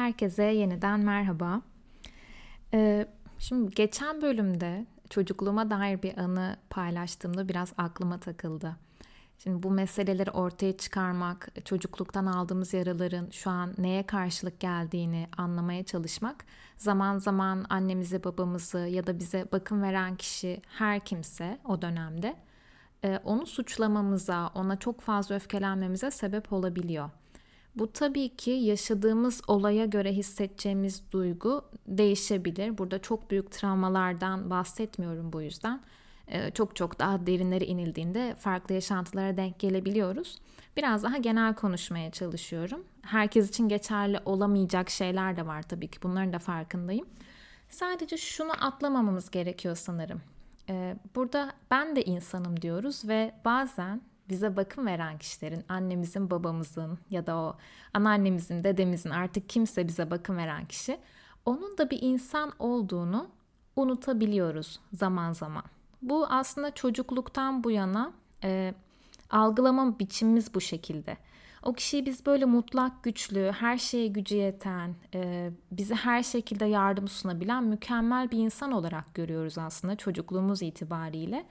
Herkese yeniden merhaba. Ee, şimdi geçen bölümde çocukluğuma dair bir anı paylaştığımda biraz aklıma takıldı. Şimdi bu meseleleri ortaya çıkarmak, çocukluktan aldığımız yaraların şu an neye karşılık geldiğini anlamaya çalışmak, zaman zaman annemizi, babamızı ya da bize bakım veren kişi her kimse o dönemde e, onu suçlamamıza, ona çok fazla öfkelenmemize sebep olabiliyor. Bu tabii ki yaşadığımız olaya göre hissedeceğimiz duygu değişebilir. Burada çok büyük travmalardan bahsetmiyorum bu yüzden. Ee, çok çok daha derinlere inildiğinde farklı yaşantılara denk gelebiliyoruz. Biraz daha genel konuşmaya çalışıyorum. Herkes için geçerli olamayacak şeyler de var tabii ki. Bunların da farkındayım. Sadece şunu atlamamamız gerekiyor sanırım. Ee, burada ben de insanım diyoruz ve bazen bize bakım veren kişilerin, annemizin, babamızın ya da o anneannemizin, dedemizin artık kimse bize bakım veren kişi, onun da bir insan olduğunu unutabiliyoruz zaman zaman. Bu aslında çocukluktan bu yana e, algılama biçimimiz bu şekilde. O kişiyi biz böyle mutlak güçlü, her şeye gücü yeten, e, bize her şekilde yardım sunabilen mükemmel bir insan olarak görüyoruz aslında çocukluğumuz itibariyle.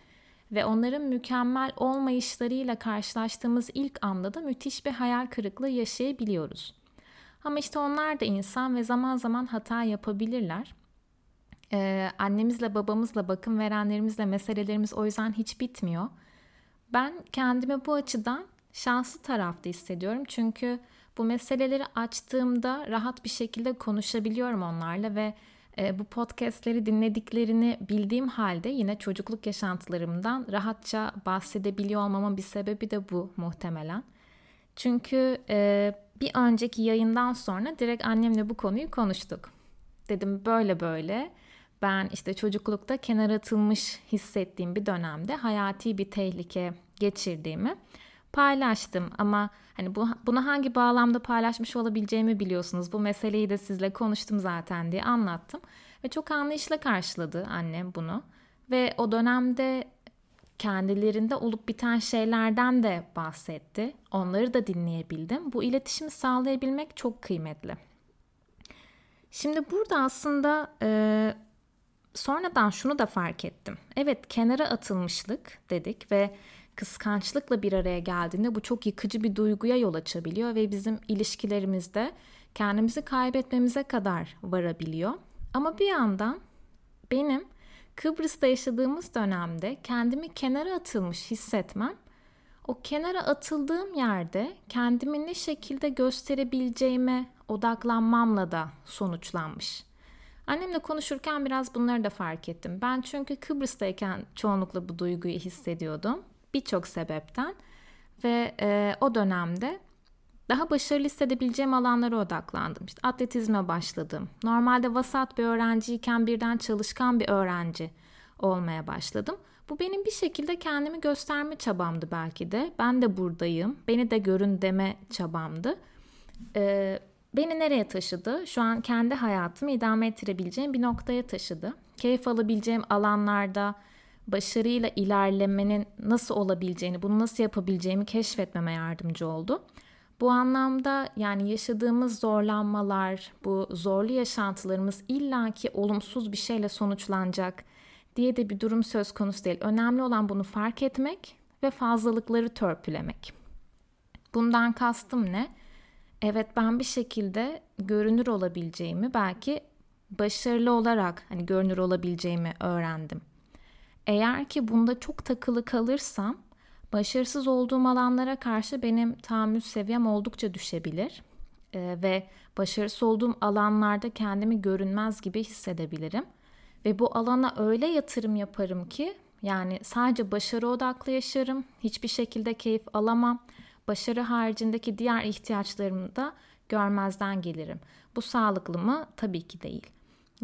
Ve onların mükemmel olmayışlarıyla karşılaştığımız ilk anda da müthiş bir hayal kırıklığı yaşayabiliyoruz. Ama işte onlar da insan ve zaman zaman hata yapabilirler. Ee, annemizle babamızla bakım verenlerimizle meselelerimiz o yüzden hiç bitmiyor. Ben kendimi bu açıdan şanslı tarafta hissediyorum. Çünkü bu meseleleri açtığımda rahat bir şekilde konuşabiliyorum onlarla ve bu podcastleri dinlediklerini bildiğim halde yine çocukluk yaşantılarımdan rahatça bahsedebiliyor olmamın bir sebebi de bu muhtemelen. Çünkü e, bir önceki yayından sonra direkt annemle bu konuyu konuştuk. Dedim böyle böyle ben işte çocuklukta kenara atılmış hissettiğim bir dönemde hayati bir tehlike geçirdiğimi paylaştım ama hani bu bunu hangi bağlamda paylaşmış olabileceğimi biliyorsunuz. Bu meseleyi de sizle konuştum zaten diye anlattım ve çok anlayışla karşıladı annem bunu. Ve o dönemde kendilerinde olup biten şeylerden de bahsetti. Onları da dinleyebildim. Bu iletişimi sağlayabilmek çok kıymetli. Şimdi burada aslında e, sonradan şunu da fark ettim. Evet kenara atılmışlık dedik ve kıskançlıkla bir araya geldiğinde bu çok yıkıcı bir duyguya yol açabiliyor ve bizim ilişkilerimizde kendimizi kaybetmemize kadar varabiliyor. Ama bir yandan benim Kıbrıs'ta yaşadığımız dönemde kendimi kenara atılmış hissetmem o kenara atıldığım yerde kendimi ne şekilde gösterebileceğime odaklanmamla da sonuçlanmış. Annemle konuşurken biraz bunları da fark ettim. Ben çünkü Kıbrıs'tayken çoğunlukla bu duyguyu hissediyordum birçok sebepten ve e, o dönemde daha başarılı hissedebileceğim alanlara odaklandım. İşte atletizme başladım. Normalde vasat bir öğrenciyken birden çalışkan bir öğrenci olmaya başladım. Bu benim bir şekilde kendimi gösterme çabamdı belki de. Ben de buradayım, beni de görün deme çabamdı. Ee, beni nereye taşıdı? Şu an kendi hayatımı idame ettirebileceğim bir noktaya taşıdı. Keyif alabileceğim alanlarda, başarıyla ilerlemenin nasıl olabileceğini, bunu nasıl yapabileceğimi keşfetmeme yardımcı oldu. Bu anlamda yani yaşadığımız zorlanmalar, bu zorlu yaşantılarımız illaki olumsuz bir şeyle sonuçlanacak diye de bir durum söz konusu değil. Önemli olan bunu fark etmek ve fazlalıkları törpülemek. Bundan kastım ne? Evet ben bir şekilde görünür olabileceğimi, belki başarılı olarak hani görünür olabileceğimi öğrendim. Eğer ki bunda çok takılı kalırsam başarısız olduğum alanlara karşı benim tahammül seviyem oldukça düşebilir ee, ve başarısız olduğum alanlarda kendimi görünmez gibi hissedebilirim. Ve bu alana öyle yatırım yaparım ki yani sadece başarı odaklı yaşarım, hiçbir şekilde keyif alamam. Başarı haricindeki diğer ihtiyaçlarımı da görmezden gelirim. Bu sağlıklı mı? Tabii ki değil.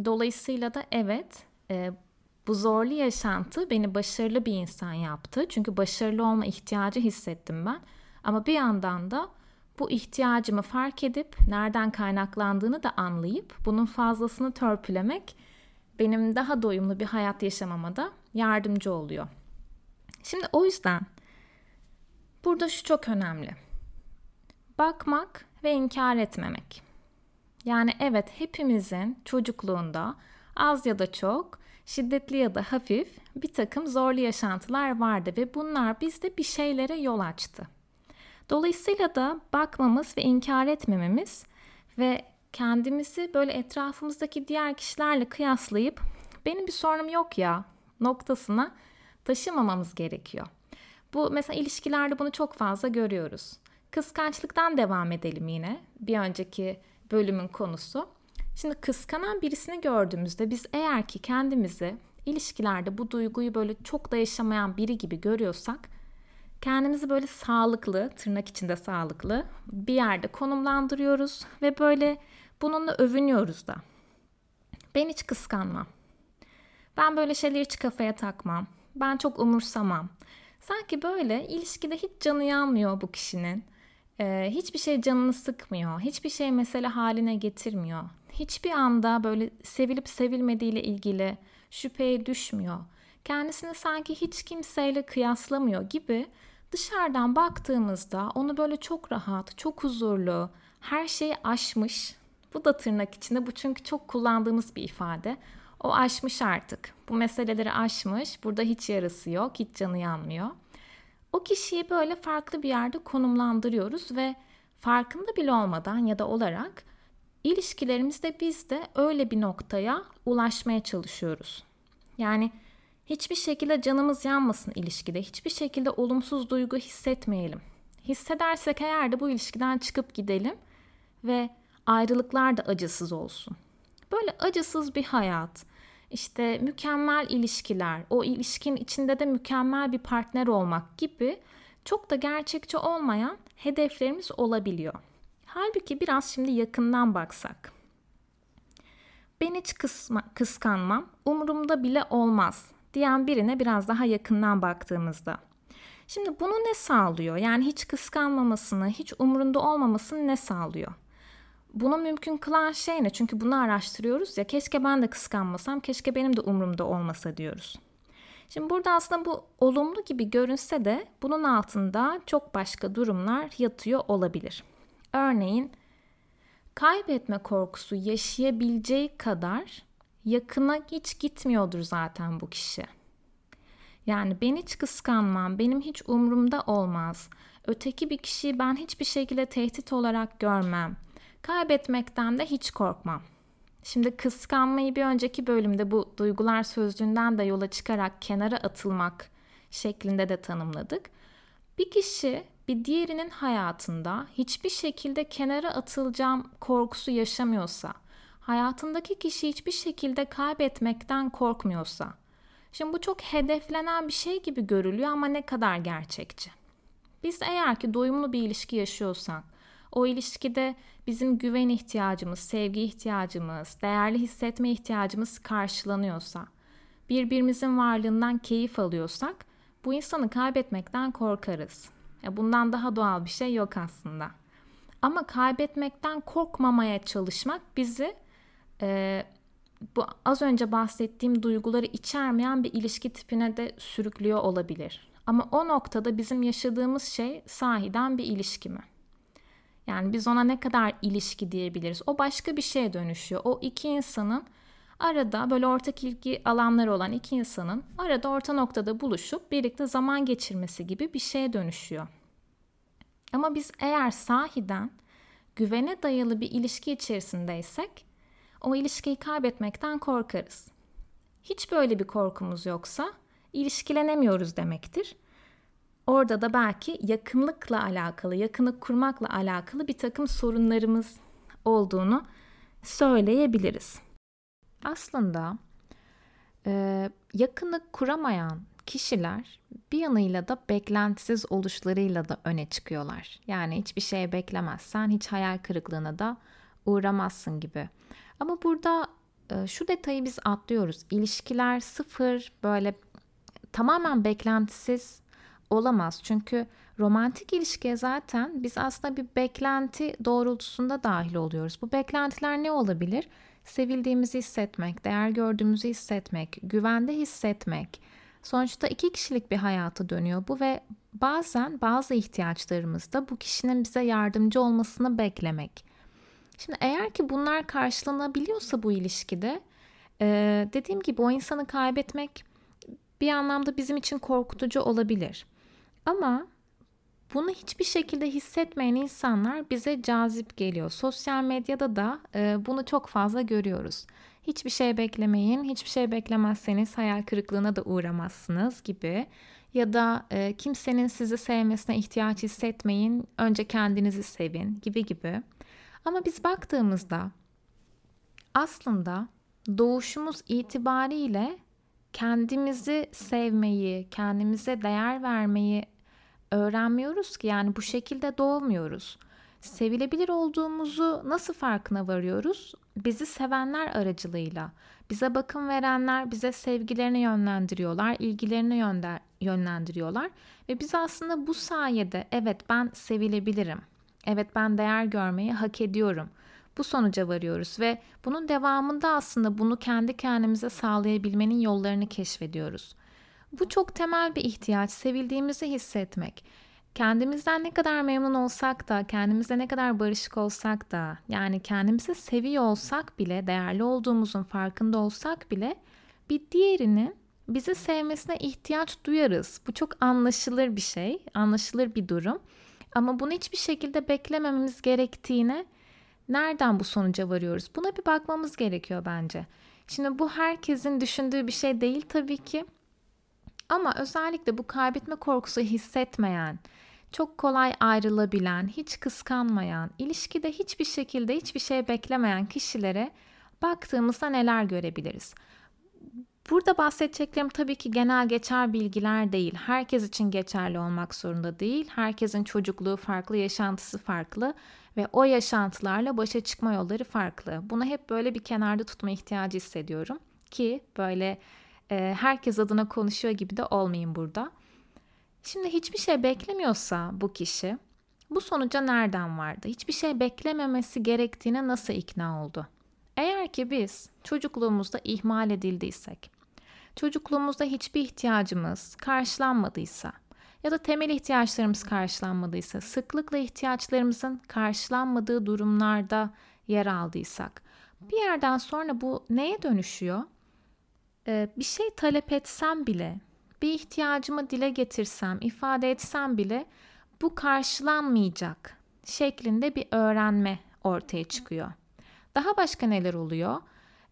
Dolayısıyla da evet e, bu zorlu yaşantı beni başarılı bir insan yaptı. Çünkü başarılı olma ihtiyacı hissettim ben. Ama bir yandan da bu ihtiyacımı fark edip nereden kaynaklandığını da anlayıp bunun fazlasını törpülemek benim daha doyumlu bir hayat yaşamama da yardımcı oluyor. Şimdi o yüzden burada şu çok önemli. Bakmak ve inkar etmemek. Yani evet hepimizin çocukluğunda az ya da çok, şiddetli ya da hafif bir takım zorlu yaşantılar vardı ve bunlar bizde bir şeylere yol açtı. Dolayısıyla da bakmamız ve inkar etmememiz ve kendimizi böyle etrafımızdaki diğer kişilerle kıyaslayıp benim bir sorunum yok ya noktasına taşımamamız gerekiyor. Bu mesela ilişkilerde bunu çok fazla görüyoruz. Kıskançlıktan devam edelim yine. Bir önceki bölümün konusu. Şimdi kıskanan birisini gördüğümüzde biz eğer ki kendimizi ilişkilerde bu duyguyu böyle çok da yaşamayan biri gibi görüyorsak kendimizi böyle sağlıklı, tırnak içinde sağlıklı bir yerde konumlandırıyoruz ve böyle bununla övünüyoruz da. Ben hiç kıskanmam. Ben böyle şeyleri hiç kafaya takmam. Ben çok umursamam. Sanki böyle ilişkide hiç canı yanmıyor bu kişinin. Ee, hiçbir şey canını sıkmıyor. Hiçbir şey mesele haline getirmiyor. Hiçbir anda böyle sevilip sevilmediğiyle ilgili şüpheye düşmüyor. Kendisini sanki hiç kimseyle kıyaslamıyor gibi dışarıdan baktığımızda onu böyle çok rahat, çok huzurlu, her şeyi aşmış. Bu da tırnak içinde bu çünkü çok kullandığımız bir ifade. O aşmış artık. Bu meseleleri aşmış. Burada hiç yarası yok, hiç canı yanmıyor. O kişiyi böyle farklı bir yerde konumlandırıyoruz ve farkında bile olmadan ya da olarak ilişkilerimizde biz de öyle bir noktaya ulaşmaya çalışıyoruz. Yani hiçbir şekilde canımız yanmasın ilişkide. Hiçbir şekilde olumsuz duygu hissetmeyelim. Hissedersek eğer de bu ilişkiden çıkıp gidelim ve ayrılıklar da acısız olsun. Böyle acısız bir hayat, işte mükemmel ilişkiler, o ilişkin içinde de mükemmel bir partner olmak gibi çok da gerçekçi olmayan hedeflerimiz olabiliyor. Halbuki biraz şimdi yakından baksak. Ben hiç kısma, kıskanmam, umurumda bile olmaz diyen birine biraz daha yakından baktığımızda. Şimdi bunu ne sağlıyor? Yani hiç kıskanmamasını, hiç umurunda olmamasını ne sağlıyor? Bunu mümkün kılan şey ne? Çünkü bunu araştırıyoruz ya keşke ben de kıskanmasam, keşke benim de umurumda olmasa diyoruz. Şimdi burada aslında bu olumlu gibi görünse de bunun altında çok başka durumlar yatıyor olabilir. Örneğin kaybetme korkusu yaşayabileceği kadar yakına hiç gitmiyordur zaten bu kişi. Yani ben hiç kıskanmam, benim hiç umurumda olmaz. Öteki bir kişiyi ben hiçbir şekilde tehdit olarak görmem. Kaybetmekten de hiç korkmam. Şimdi kıskanmayı bir önceki bölümde bu duygular sözlüğünden de yola çıkarak kenara atılmak şeklinde de tanımladık. Bir kişi bir diğerinin hayatında hiçbir şekilde kenara atılacağım korkusu yaşamıyorsa, hayatındaki kişi hiçbir şekilde kaybetmekten korkmuyorsa, şimdi bu çok hedeflenen bir şey gibi görülüyor ama ne kadar gerçekçi? Biz eğer ki doyumlu bir ilişki yaşıyorsak, o ilişkide bizim güven ihtiyacımız, sevgi ihtiyacımız, değerli hissetme ihtiyacımız karşılanıyorsa, birbirimizin varlığından keyif alıyorsak bu insanı kaybetmekten korkarız. Bundan daha doğal bir şey yok aslında. Ama kaybetmekten korkmamaya çalışmak bizi e, bu az önce bahsettiğim duyguları içermeyen bir ilişki tipine de sürüklüyor olabilir. Ama o noktada bizim yaşadığımız şey sahiden bir ilişki mi? Yani biz ona ne kadar ilişki diyebiliriz? O başka bir şeye dönüşüyor. O iki insanın arada böyle ortak ilgi alanları olan iki insanın arada orta noktada buluşup birlikte zaman geçirmesi gibi bir şeye dönüşüyor. Ama biz eğer sahiden güvene dayalı bir ilişki içerisindeysek o ilişkiyi kaybetmekten korkarız. Hiç böyle bir korkumuz yoksa ilişkilenemiyoruz demektir. Orada da belki yakınlıkla alakalı, yakınlık kurmakla alakalı bir takım sorunlarımız olduğunu söyleyebiliriz. Aslında e, yakınlık kuramayan kişiler bir yanıyla da beklentisiz oluşlarıyla da öne çıkıyorlar. Yani hiçbir şeye beklemezsen hiç hayal kırıklığına da uğramazsın gibi. Ama burada e, şu detayı biz atlıyoruz. İlişkiler sıfır böyle tamamen beklentisiz olamaz. Çünkü romantik ilişkiye zaten biz aslında bir beklenti doğrultusunda dahil oluyoruz. Bu beklentiler ne olabilir? Sevildiğimizi hissetmek, değer gördüğümüzü hissetmek, güvende hissetmek. Sonuçta iki kişilik bir hayatı dönüyor bu ve bazen bazı ihtiyaçlarımızda bu kişinin bize yardımcı olmasını beklemek. Şimdi eğer ki bunlar karşılanabiliyorsa bu ilişkide dediğim gibi o insanı kaybetmek bir anlamda bizim için korkutucu olabilir. Ama bunu hiçbir şekilde hissetmeyen insanlar bize cazip geliyor. Sosyal medyada da e, bunu çok fazla görüyoruz. Hiçbir şey beklemeyin, hiçbir şey beklemezseniz hayal kırıklığına da uğramazsınız gibi. Ya da e, kimsenin sizi sevmesine ihtiyaç hissetmeyin, önce kendinizi sevin gibi gibi. Ama biz baktığımızda aslında doğuşumuz itibariyle kendimizi sevmeyi, kendimize değer vermeyi öğrenmiyoruz ki yani bu şekilde doğmuyoruz. Sevilebilir olduğumuzu nasıl farkına varıyoruz? Bizi sevenler aracılığıyla. Bize bakım verenler bize sevgilerini yönlendiriyorlar, ilgilerini yönlendiriyorlar ve biz aslında bu sayede evet ben sevilebilirim. Evet ben değer görmeyi hak ediyorum. Bu sonuca varıyoruz ve bunun devamında aslında bunu kendi kendimize sağlayabilmenin yollarını keşfediyoruz. Bu çok temel bir ihtiyaç, sevildiğimizi hissetmek. Kendimizden ne kadar memnun olsak da, kendimize ne kadar barışık olsak da, yani kendimizi seviyor olsak bile, değerli olduğumuzun farkında olsak bile bir diğerinin bizi sevmesine ihtiyaç duyarız. Bu çok anlaşılır bir şey, anlaşılır bir durum. Ama bunu hiçbir şekilde beklemememiz gerektiğine nereden bu sonuca varıyoruz? Buna bir bakmamız gerekiyor bence. Şimdi bu herkesin düşündüğü bir şey değil tabii ki. Ama özellikle bu kaybetme korkusu hissetmeyen, çok kolay ayrılabilen, hiç kıskanmayan, ilişkide hiçbir şekilde hiçbir şey beklemeyen kişilere baktığımızda neler görebiliriz? Burada bahsedeceklerim tabii ki genel geçer bilgiler değil. Herkes için geçerli olmak zorunda değil. Herkesin çocukluğu farklı, yaşantısı farklı ve o yaşantılarla başa çıkma yolları farklı. Bunu hep böyle bir kenarda tutma ihtiyacı hissediyorum ki böyle e, herkes adına konuşuyor gibi de olmayayım burada. Şimdi hiçbir şey beklemiyorsa bu kişi bu sonuca nereden vardı? Hiçbir şey beklememesi gerektiğine nasıl ikna oldu? Eğer ki biz çocukluğumuzda ihmal edildiysek, çocukluğumuzda hiçbir ihtiyacımız karşılanmadıysa ya da temel ihtiyaçlarımız karşılanmadıysa, sıklıkla ihtiyaçlarımızın karşılanmadığı durumlarda yer aldıysak, bir yerden sonra bu neye dönüşüyor? Ee, bir şey talep etsem bile, bir ihtiyacımı dile getirsem, ifade etsem bile bu karşılanmayacak şeklinde bir öğrenme ortaya çıkıyor. Daha başka neler oluyor?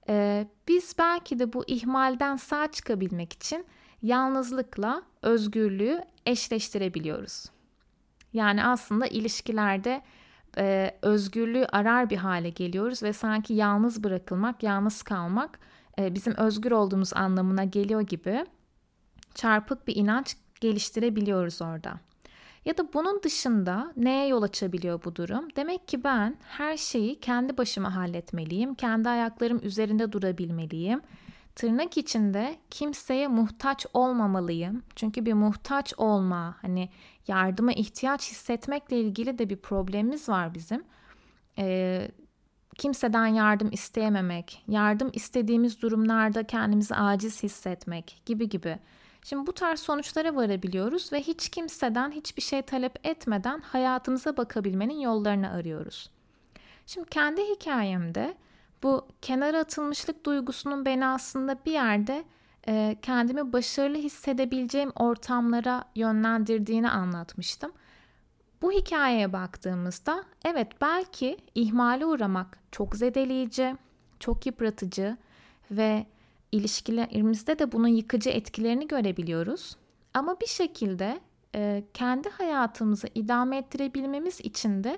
Ee, biz belki de bu ihmalden sağ çıkabilmek için yalnızlıkla özgürlüğü eşleştirebiliyoruz. Yani aslında ilişkilerde e, özgürlüğü arar bir hale geliyoruz ve sanki yalnız bırakılmak, yalnız kalmak e, bizim özgür olduğumuz anlamına geliyor gibi çarpık bir inanç geliştirebiliyoruz orada. Ya da bunun dışında neye yol açabiliyor bu durum? Demek ki ben her şeyi kendi başıma halletmeliyim, kendi ayaklarım üzerinde durabilmeliyim. Tırnak içinde kimseye muhtaç olmamalıyım. Çünkü bir muhtaç olma, hani yardıma ihtiyaç hissetmekle ilgili de bir problemimiz var bizim. Ee, kimseden yardım isteyememek, yardım istediğimiz durumlarda kendimizi aciz hissetmek gibi gibi. Şimdi bu tarz sonuçlara varabiliyoruz ve hiç kimseden hiçbir şey talep etmeden hayatımıza bakabilmenin yollarını arıyoruz. Şimdi kendi hikayemde bu kenara atılmışlık duygusunun beni aslında bir yerde e, kendimi başarılı hissedebileceğim ortamlara yönlendirdiğini anlatmıştım. Bu hikayeye baktığımızda evet belki ihmale uğramak çok zedeleyici, çok yıpratıcı ve ilişkilerimizde de bunun yıkıcı etkilerini görebiliyoruz. Ama bir şekilde e, kendi hayatımızı idame ettirebilmemiz için de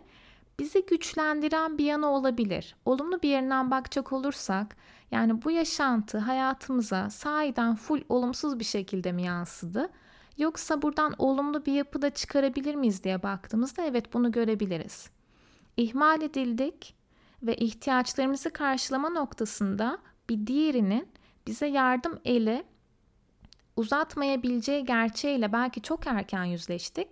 bizi güçlendiren bir yanı olabilir. Olumlu bir yerinden bakacak olursak yani bu yaşantı hayatımıza sahiden full olumsuz bir şekilde mi yansıdı? Yoksa buradan olumlu bir yapı da çıkarabilir miyiz diye baktığımızda evet bunu görebiliriz. İhmal edildik ve ihtiyaçlarımızı karşılama noktasında bir diğerinin bize yardım eli uzatmayabileceği gerçeğiyle belki çok erken yüzleştik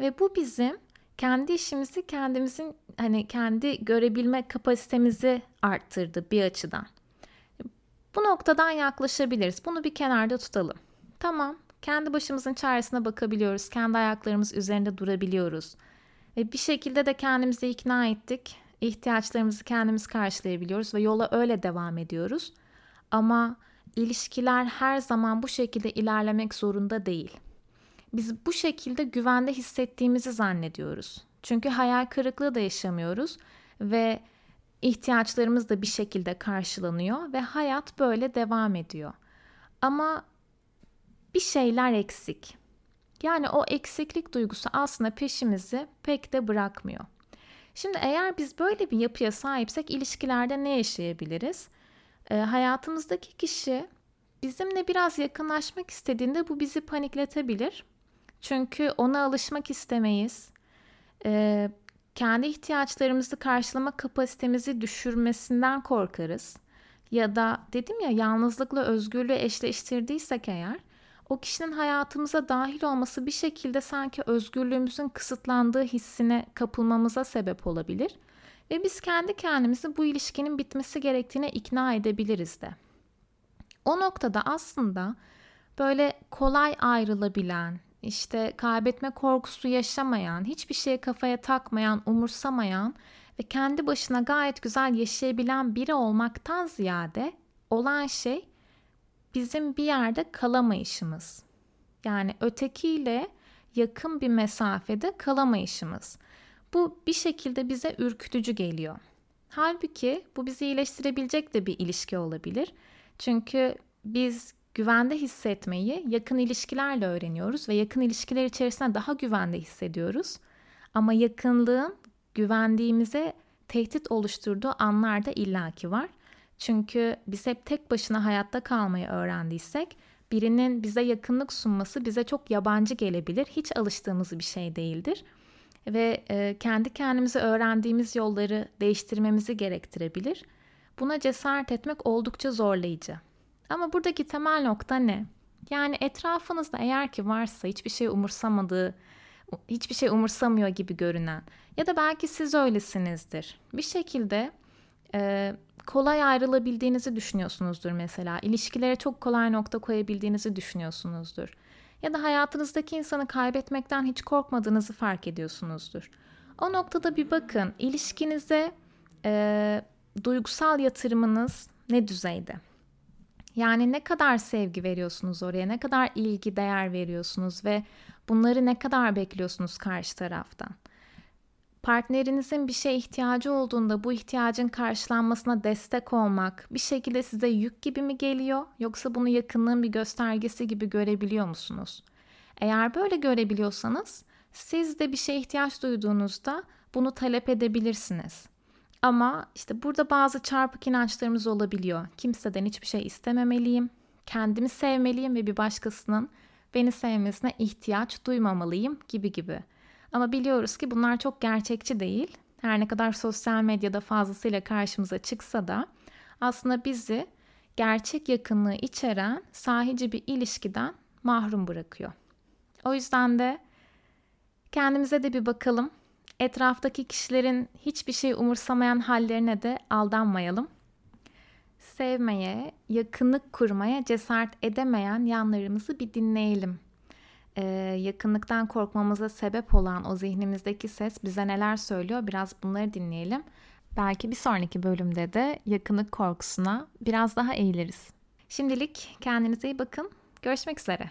ve bu bizim kendi işimizi kendimizin hani kendi görebilme kapasitemizi arttırdı bir açıdan. Bu noktadan yaklaşabiliriz. Bunu bir kenarda tutalım. Tamam, kendi başımızın çaresine bakabiliyoruz. Kendi ayaklarımız üzerinde durabiliyoruz. Ve bir şekilde de kendimizi ikna ettik. ihtiyaçlarımızı kendimiz karşılayabiliyoruz ve yola öyle devam ediyoruz. Ama ilişkiler her zaman bu şekilde ilerlemek zorunda değil. Biz bu şekilde güvende hissettiğimizi zannediyoruz. Çünkü hayal kırıklığı da yaşamıyoruz ve ihtiyaçlarımız da bir şekilde karşılanıyor ve hayat böyle devam ediyor. Ama bir şeyler eksik. Yani o eksiklik duygusu aslında peşimizi pek de bırakmıyor. Şimdi eğer biz böyle bir yapıya sahipsek ilişkilerde ne yaşayabiliriz? E, hayatımızdaki kişi bizimle biraz yakınlaşmak istediğinde bu bizi panikletebilir. Çünkü ona alışmak istemeyiz. E, kendi ihtiyaçlarımızı karşılama kapasitemizi düşürmesinden korkarız. Ya da dedim ya yalnızlıkla özgürlüğü eşleştirdiysek eğer o kişinin hayatımıza dahil olması bir şekilde sanki özgürlüğümüzün kısıtlandığı hissine kapılmamıza sebep olabilir ve biz kendi kendimizi bu ilişkinin bitmesi gerektiğine ikna edebiliriz de. O noktada aslında böyle kolay ayrılabilen, işte kaybetme korkusu yaşamayan, hiçbir şeye kafaya takmayan, umursamayan ve kendi başına gayet güzel yaşayabilen biri olmaktan ziyade olan şey bizim bir yerde kalamayışımız. Yani ötekiyle yakın bir mesafede kalamayışımız. Bu bir şekilde bize ürkütücü geliyor. Halbuki bu bizi iyileştirebilecek de bir ilişki olabilir. Çünkü biz güvende hissetmeyi yakın ilişkilerle öğreniyoruz ve yakın ilişkiler içerisinde daha güvende hissediyoruz. Ama yakınlığın güvendiğimize tehdit oluşturduğu anlar da illaki var. Çünkü biz hep tek başına hayatta kalmayı öğrendiysek birinin bize yakınlık sunması bize çok yabancı gelebilir. Hiç alıştığımız bir şey değildir. Ve e, kendi kendimizi öğrendiğimiz yolları değiştirmemizi gerektirebilir. Buna cesaret etmek oldukça zorlayıcı. Ama buradaki temel nokta ne? Yani etrafınızda eğer ki varsa hiçbir şey umursamadığı, hiçbir şey umursamıyor gibi görünen ya da belki siz öylesinizdir. Bir şekilde e, kolay ayrılabildiğinizi düşünüyorsunuzdur mesela. İlişkilere çok kolay nokta koyabildiğinizi düşünüyorsunuzdur. Ya da hayatınızdaki insanı kaybetmekten hiç korkmadığınızı fark ediyorsunuzdur. O noktada bir bakın ilişkinize e, duygusal yatırımınız ne düzeyde? Yani ne kadar sevgi veriyorsunuz oraya, ne kadar ilgi, değer veriyorsunuz ve bunları ne kadar bekliyorsunuz karşı taraftan? Partnerinizin bir şeye ihtiyacı olduğunda bu ihtiyacın karşılanmasına destek olmak bir şekilde size yük gibi mi geliyor yoksa bunu yakınlığın bir göstergesi gibi görebiliyor musunuz? Eğer böyle görebiliyorsanız siz de bir şeye ihtiyaç duyduğunuzda bunu talep edebilirsiniz. Ama işte burada bazı çarpık inançlarımız olabiliyor. Kimseden hiçbir şey istememeliyim, kendimi sevmeliyim ve bir başkasının beni sevmesine ihtiyaç duymamalıyım gibi gibi. Ama biliyoruz ki bunlar çok gerçekçi değil. Her ne kadar sosyal medyada fazlasıyla karşımıza çıksa da aslında bizi gerçek yakınlığı içeren sahici bir ilişkiden mahrum bırakıyor. O yüzden de kendimize de bir bakalım. Etraftaki kişilerin hiçbir şey umursamayan hallerine de aldanmayalım. Sevmeye, yakınlık kurmaya cesaret edemeyen yanlarımızı bir dinleyelim e, yakınlıktan korkmamıza sebep olan o zihnimizdeki ses bize neler söylüyor biraz bunları dinleyelim. Belki bir sonraki bölümde de yakınlık korkusuna biraz daha eğiliriz. Şimdilik kendinize iyi bakın. Görüşmek üzere.